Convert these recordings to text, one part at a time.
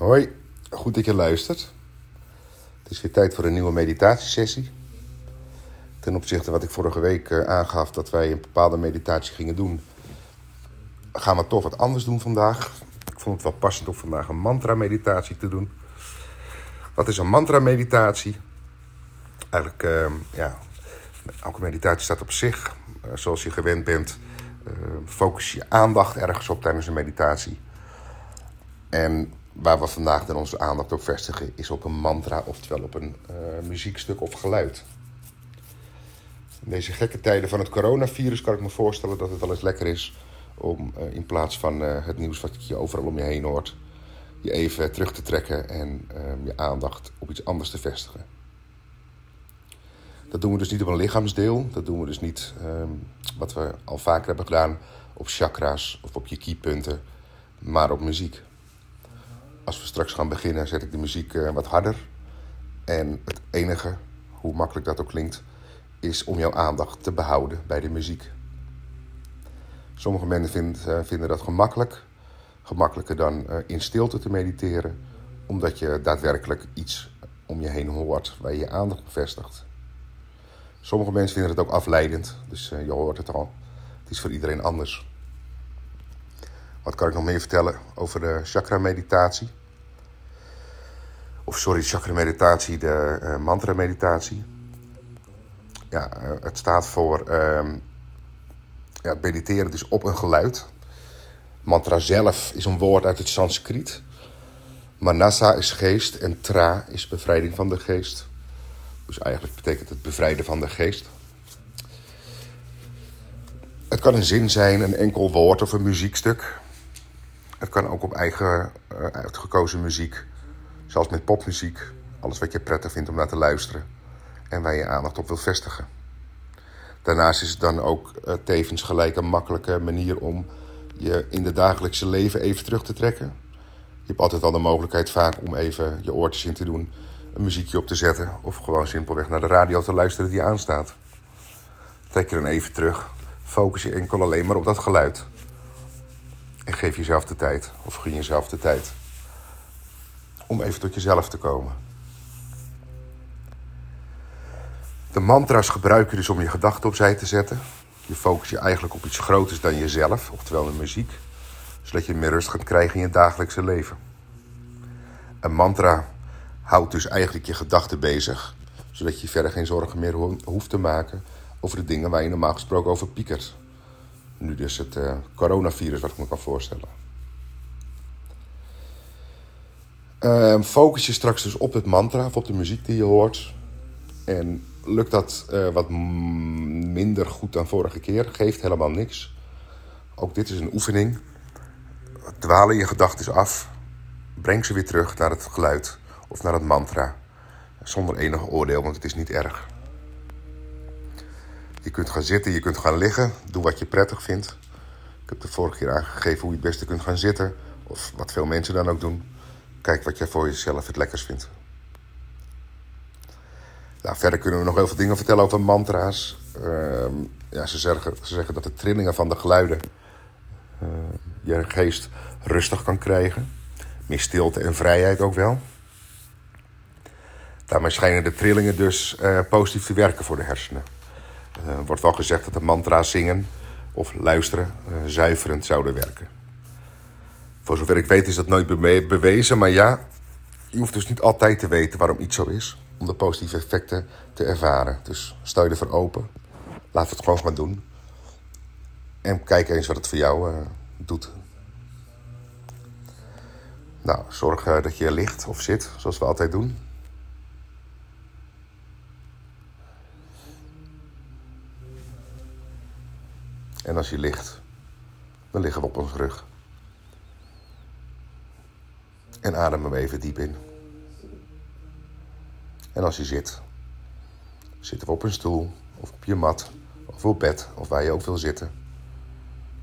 Hoi, goed dat je luistert. Het is weer tijd voor een nieuwe meditatiesessie. Ten opzichte van wat ik vorige week eh, aangaf dat wij een bepaalde meditatie gingen doen, gaan we toch wat anders doen vandaag. Ik vond het wel passend om vandaag een mantra-meditatie te doen. Wat is een mantra-meditatie? Eigenlijk, uh, ja, elke meditatie staat op zich. Uh, zoals je gewend bent, uh, focus je aandacht ergens op tijdens een meditatie. En waar we vandaag dan onze aandacht op vestigen, is op een mantra, oftewel op een uh, muziekstuk of geluid. In deze gekke tijden van het coronavirus kan ik me voorstellen dat het wel eens lekker is om uh, in plaats van uh, het nieuws wat je overal om je heen hoort, je even terug te trekken en je aandacht op iets anders te vestigen. Dat doen we dus niet op een lichaamsdeel, dat doen we dus niet um, wat we al vaker hebben gedaan op chakra's of op je keypunten, maar op muziek. Als we straks gaan beginnen, zet ik de muziek uh, wat harder. En het enige, hoe makkelijk dat ook klinkt, is om jouw aandacht te behouden bij de muziek. Sommige mensen uh, vinden dat gemakkelijk. Gemakkelijker dan uh, in stilte te mediteren, omdat je daadwerkelijk iets om je heen hoort waar je je aandacht op vestigt. Sommige mensen vinden het ook afleidend, dus je hoort het al. Het is voor iedereen anders. Wat kan ik nog meer vertellen over de chakra-meditatie? Of sorry, chakra-meditatie, de uh, mantra-meditatie. Ja, uh, het staat voor uh, ja, mediteren dus op een geluid. Mantra zelf is een woord uit het Sanskriet. Manasa is geest en tra is bevrijding van de geest. Dus eigenlijk betekent het bevrijden van de geest. Het kan een zin zijn, een enkel woord of een muziekstuk. Het kan ook op eigen uh, uitgekozen muziek, zoals met popmuziek. Alles wat je prettig vindt om naar te luisteren en waar je aandacht op wil vestigen. Daarnaast is het dan ook uh, tevens gelijk een makkelijke manier om je in het dagelijkse leven even terug te trekken. Je hebt altijd al de mogelijkheid vaak om even je oortjes in te doen, een muziekje op te zetten of gewoon simpelweg naar de radio te luisteren die aanstaat. Trek je dan even terug, focus je enkel alleen maar op dat geluid. En geef jezelf de tijd, of gun jezelf de tijd, om even tot jezelf te komen. De mantra's gebruik je dus om je gedachten opzij te zetten. Je focus je eigenlijk op iets groters dan jezelf, oftewel de muziek, zodat je meer rust gaat krijgen in je dagelijkse leven. Een mantra houdt dus eigenlijk je gedachten bezig, zodat je verder geen zorgen meer hoeft te maken over de dingen waar je normaal gesproken over piekert. Nu dus het uh, coronavirus, wat ik me kan voorstellen. Uh, focus je straks dus op het mantra of op de muziek die je hoort. En lukt dat uh, wat minder goed dan vorige keer, geeft helemaal niks. Ook dit is een oefening. Dwalen je gedachten af. Breng ze weer terug naar het geluid of naar het mantra. Zonder enig oordeel, want het is niet erg. Je kunt gaan zitten, je kunt gaan liggen. Doe wat je prettig vindt. Ik heb de vorige keer aangegeven hoe je het beste kunt gaan zitten. Of wat veel mensen dan ook doen. Kijk wat jij voor jezelf het lekkers vindt. Nou, verder kunnen we nog heel veel dingen vertellen over mantra's. Uh, ja, ze, zeggen, ze zeggen dat de trillingen van de geluiden uh, je geest rustig kan krijgen. Meer stilte en vrijheid ook wel. Daarmee schijnen de trillingen dus uh, positief te werken voor de hersenen. Er uh, wordt wel gezegd dat de mantra's zingen of luisteren uh, zuiverend zouden werken. Voor zover ik weet is dat nooit be bewezen, maar ja, je hoeft dus niet altijd te weten waarom iets zo is om de positieve effecten te ervaren. Dus stel je ervoor open, laat het gewoon gaan doen en kijk eens wat het voor jou uh, doet. Nou, zorg dat je ligt of zit, zoals we altijd doen. En als je ligt, dan liggen we op ons rug. En adem hem even diep in. En als je zit, zitten we op een stoel of op je mat of op bed of waar je ook wil zitten.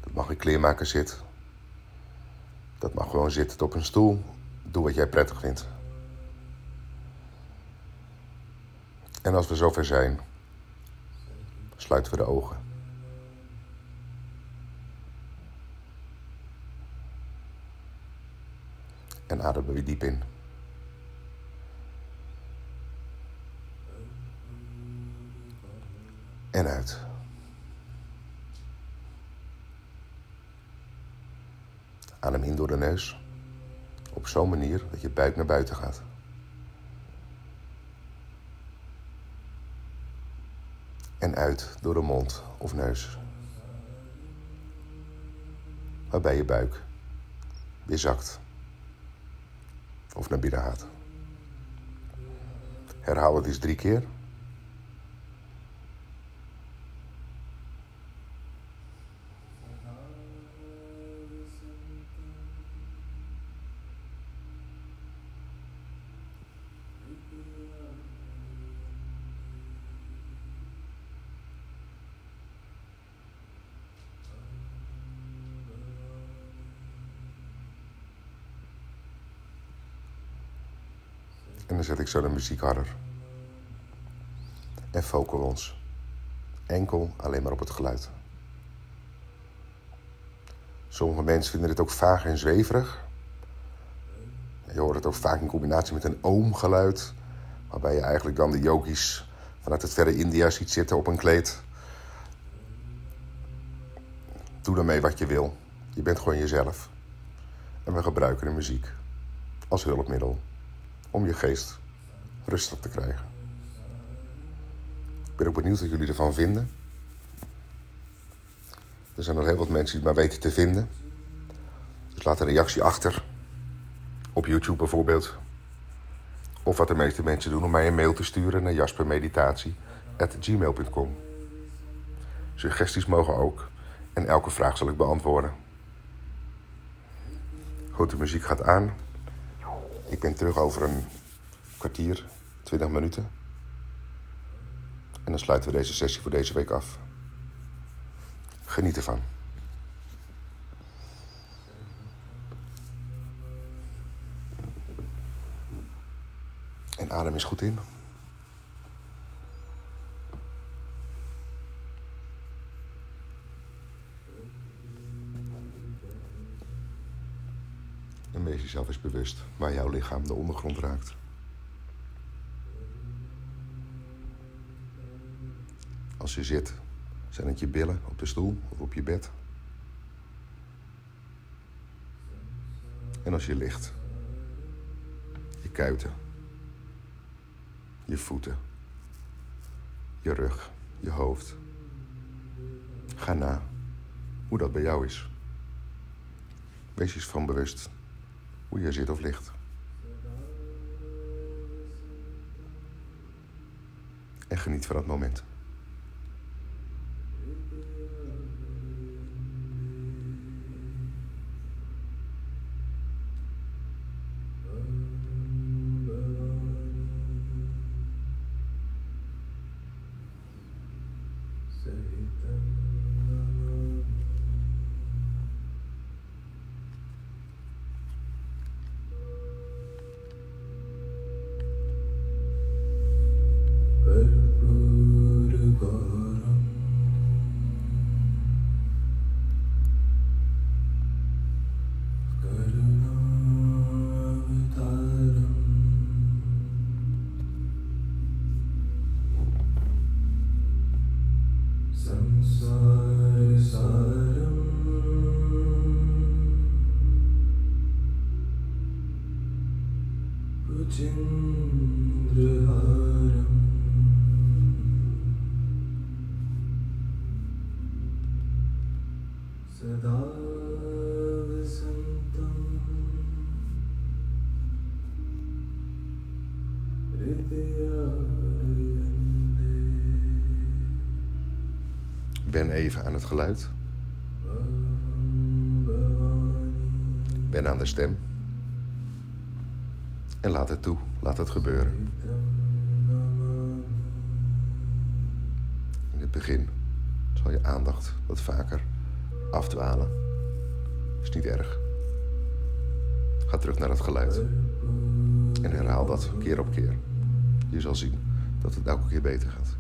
Dat mag een kleermaker zit. Dat mag gewoon zitten op een stoel. Doe wat jij prettig vindt. En als we zover zijn, sluiten we de ogen. En adem er weer diep in. En uit. Adem in door de neus. Op zo'n manier dat je buik naar buiten gaat. En uit door de mond of neus. Waarbij je buik weer zakt. Of naar binnen gaat. Herhaal het eens drie keer. Zet ik muziek harder. En focussen ons. Enkel alleen maar op het geluid. Sommige mensen vinden het ook vaag en zweverig. Je hoort het ook vaak in combinatie met een oomgeluid. Waarbij je eigenlijk dan de yogis vanuit het verre India ziet zitten op een kleed. Doe daarmee wat je wil. Je bent gewoon jezelf. En we gebruiken de muziek als hulpmiddel om je geest rustig te krijgen. Ik ben ook benieuwd wat jullie ervan vinden. Er zijn nog heel wat mensen die maar weten te vinden. Dus laat een reactie achter. Op YouTube bijvoorbeeld. Of wat de meeste mensen doen om mij een mail te sturen naar jaspermeditatie.gmail.com Suggesties mogen ook. En elke vraag zal ik beantwoorden. Goed, de muziek gaat aan. Ik ben terug over een kwartier, 20 minuten. En dan sluiten we deze sessie voor deze week af. Geniet ervan. En adem eens goed in. En wees jezelf eens bewust waar jouw lichaam de ondergrond raakt. Je zit, zijn het je billen op de stoel of op je bed. En als je ligt, je kuiten, je voeten, je rug, je hoofd. Ga na hoe dat bij jou is. Wees eens van bewust hoe je zit of ligt. En geniet van het moment. Ben even aan het geluid. Ben aan de stem. En laat het toe. Laat het gebeuren. In het begin zal je aandacht wat vaker afdwalen. Is niet erg. Ga terug naar het geluid. En herhaal dat keer op keer. Je zal zien dat het elke keer beter gaat.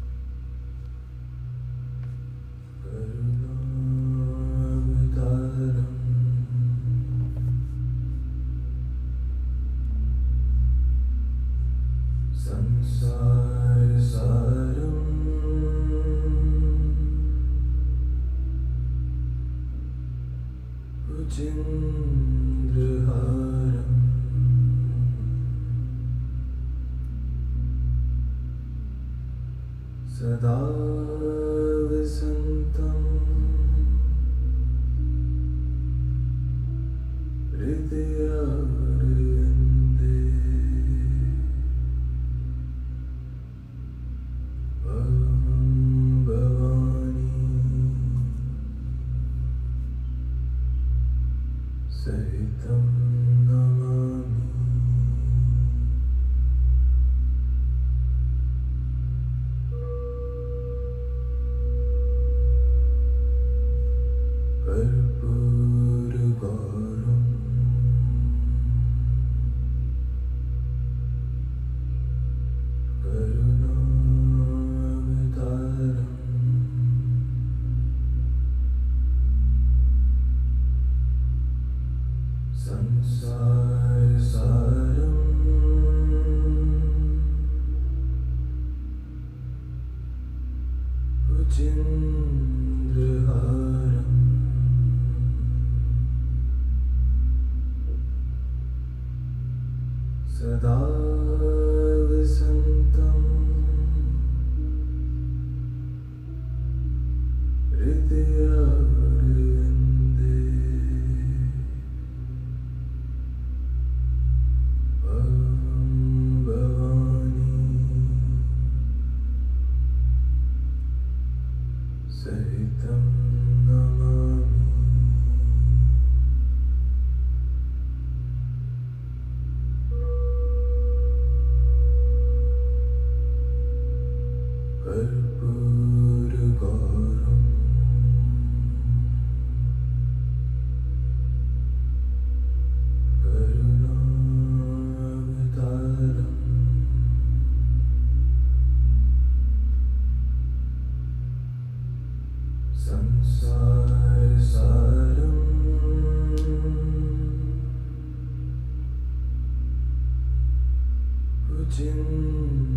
the 今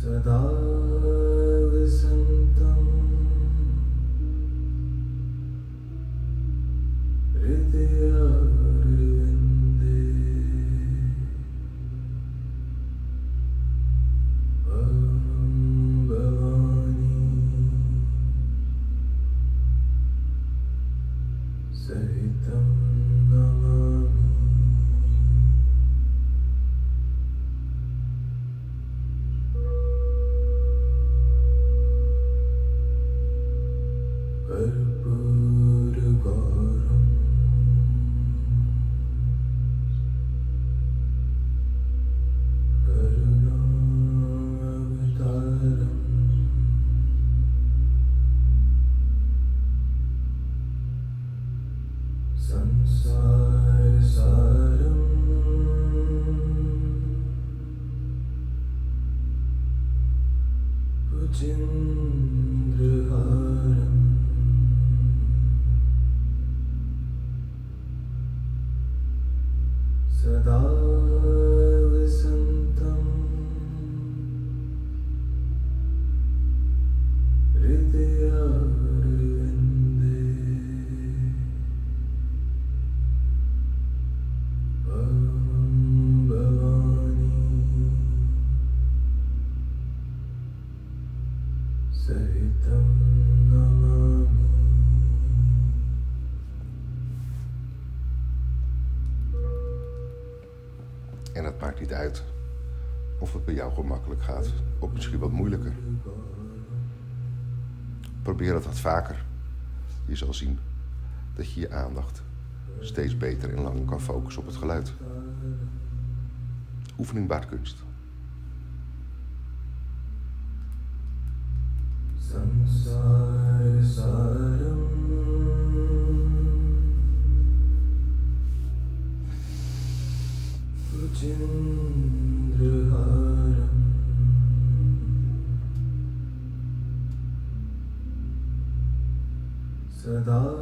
सदा of het bij jou gemakkelijk gaat, of misschien wat moeilijker. Probeer het wat vaker. Je zal zien dat je je aandacht steeds beter en langer kan focussen op het geluid. Oefening baart kunst. Veda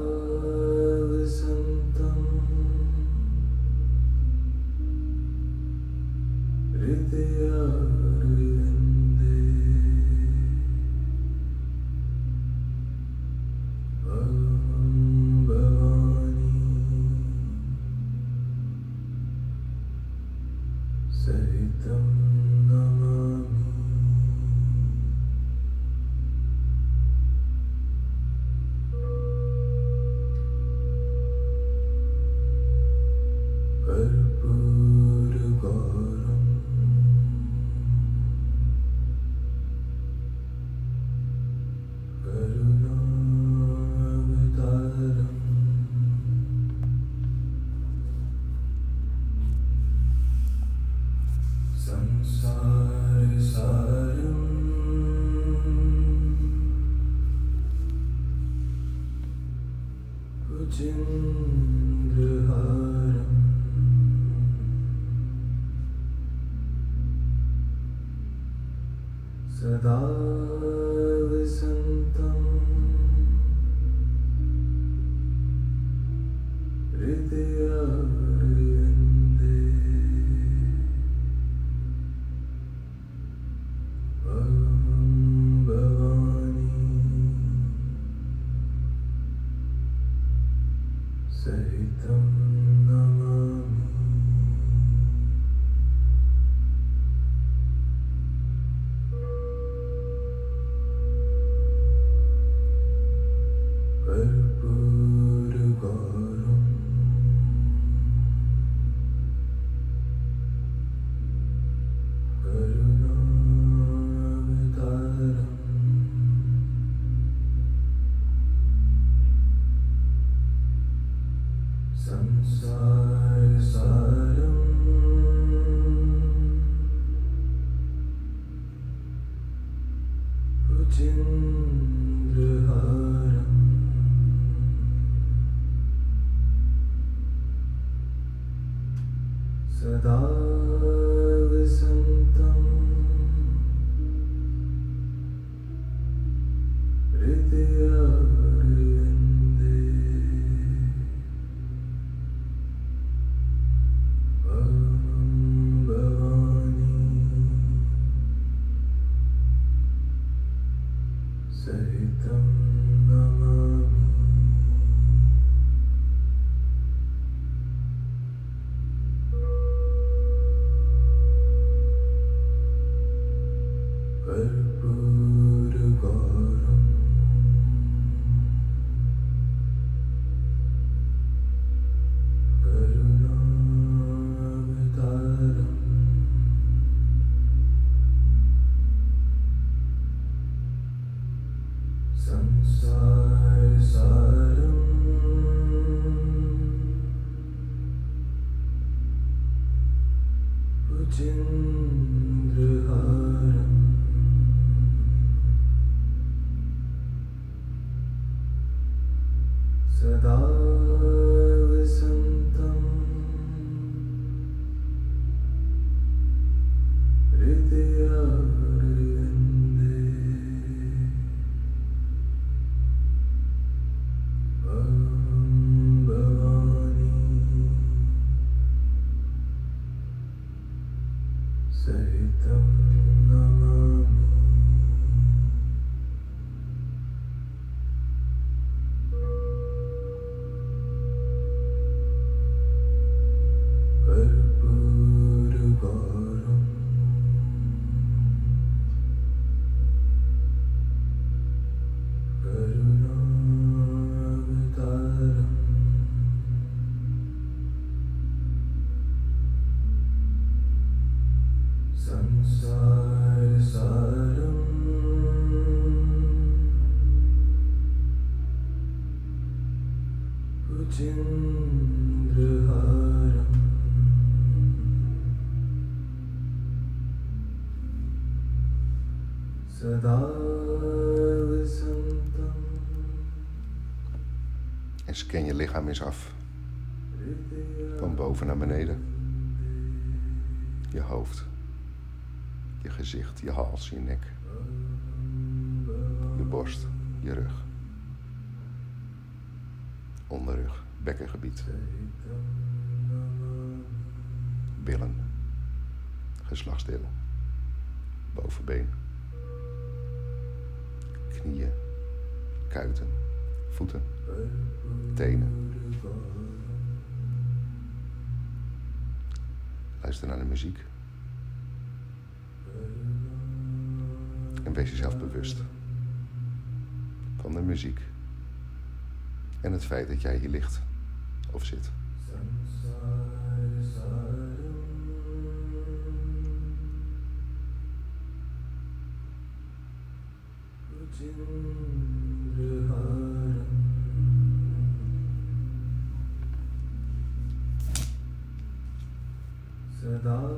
कालसन्तम् हृदय सहितं Namami En scan je lichaam eens af. Van boven naar beneden. Je hoofd. Je gezicht, je hals, je nek. Je borst, je rug. Onderrug, bekkengebied. Billen. Geslachtsdeel. Bovenbeen. Knieën. Kuiten. Voeten. Tenen. Luister naar de muziek. En wees jezelf bewust van de muziek. En het feit dat jij hier ligt of zit. daha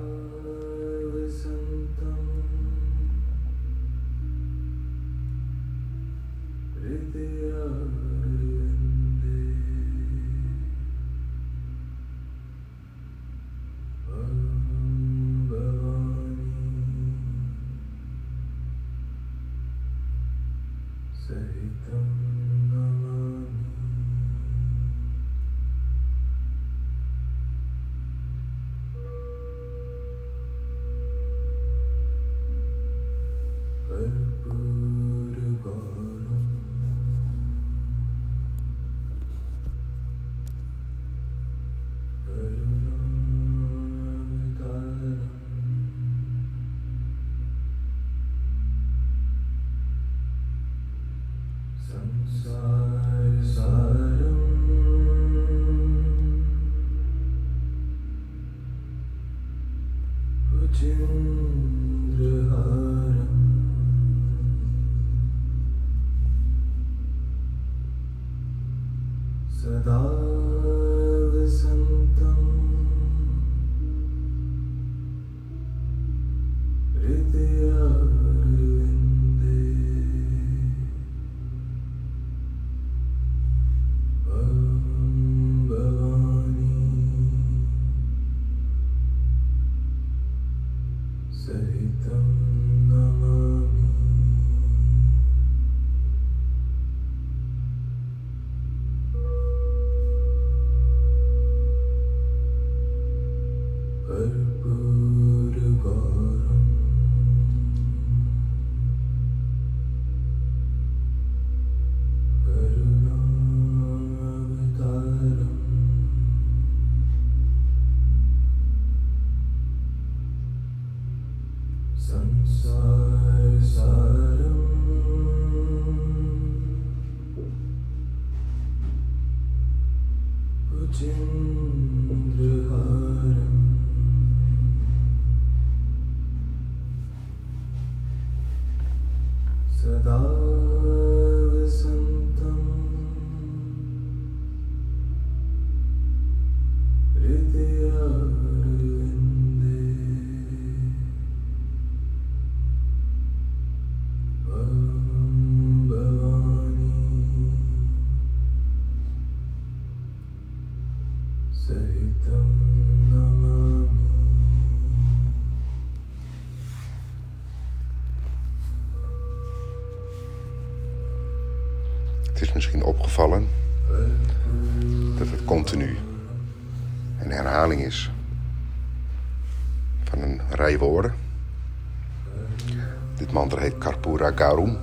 Garum.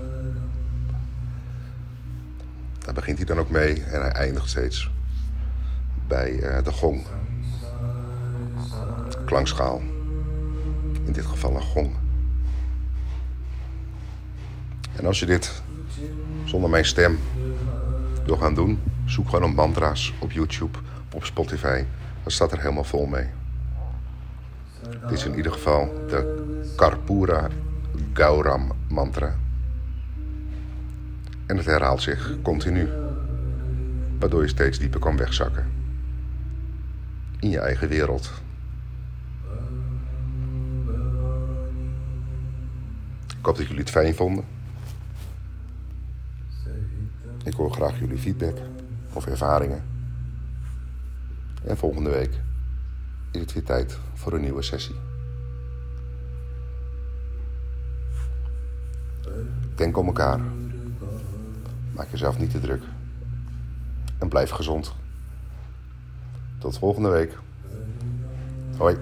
Daar begint hij dan ook mee en hij eindigt steeds bij eh, de gong. Klankschaal. In dit geval een gong. En als je dit zonder mijn stem wil gaan doen, zoek gewoon op mantra's op YouTube, op Spotify. Dat staat er helemaal vol mee. Dit is in ieder geval de Karpura Gauram mantra. En het herhaalt zich continu, waardoor je steeds dieper kan wegzakken. In je eigen wereld. Ik hoop dat jullie het fijn vonden. Ik hoor graag jullie feedback of ervaringen. En volgende week is het weer tijd voor een nieuwe sessie. Denk om elkaar. Maak jezelf niet te druk. En blijf gezond. Tot volgende week. Hoi.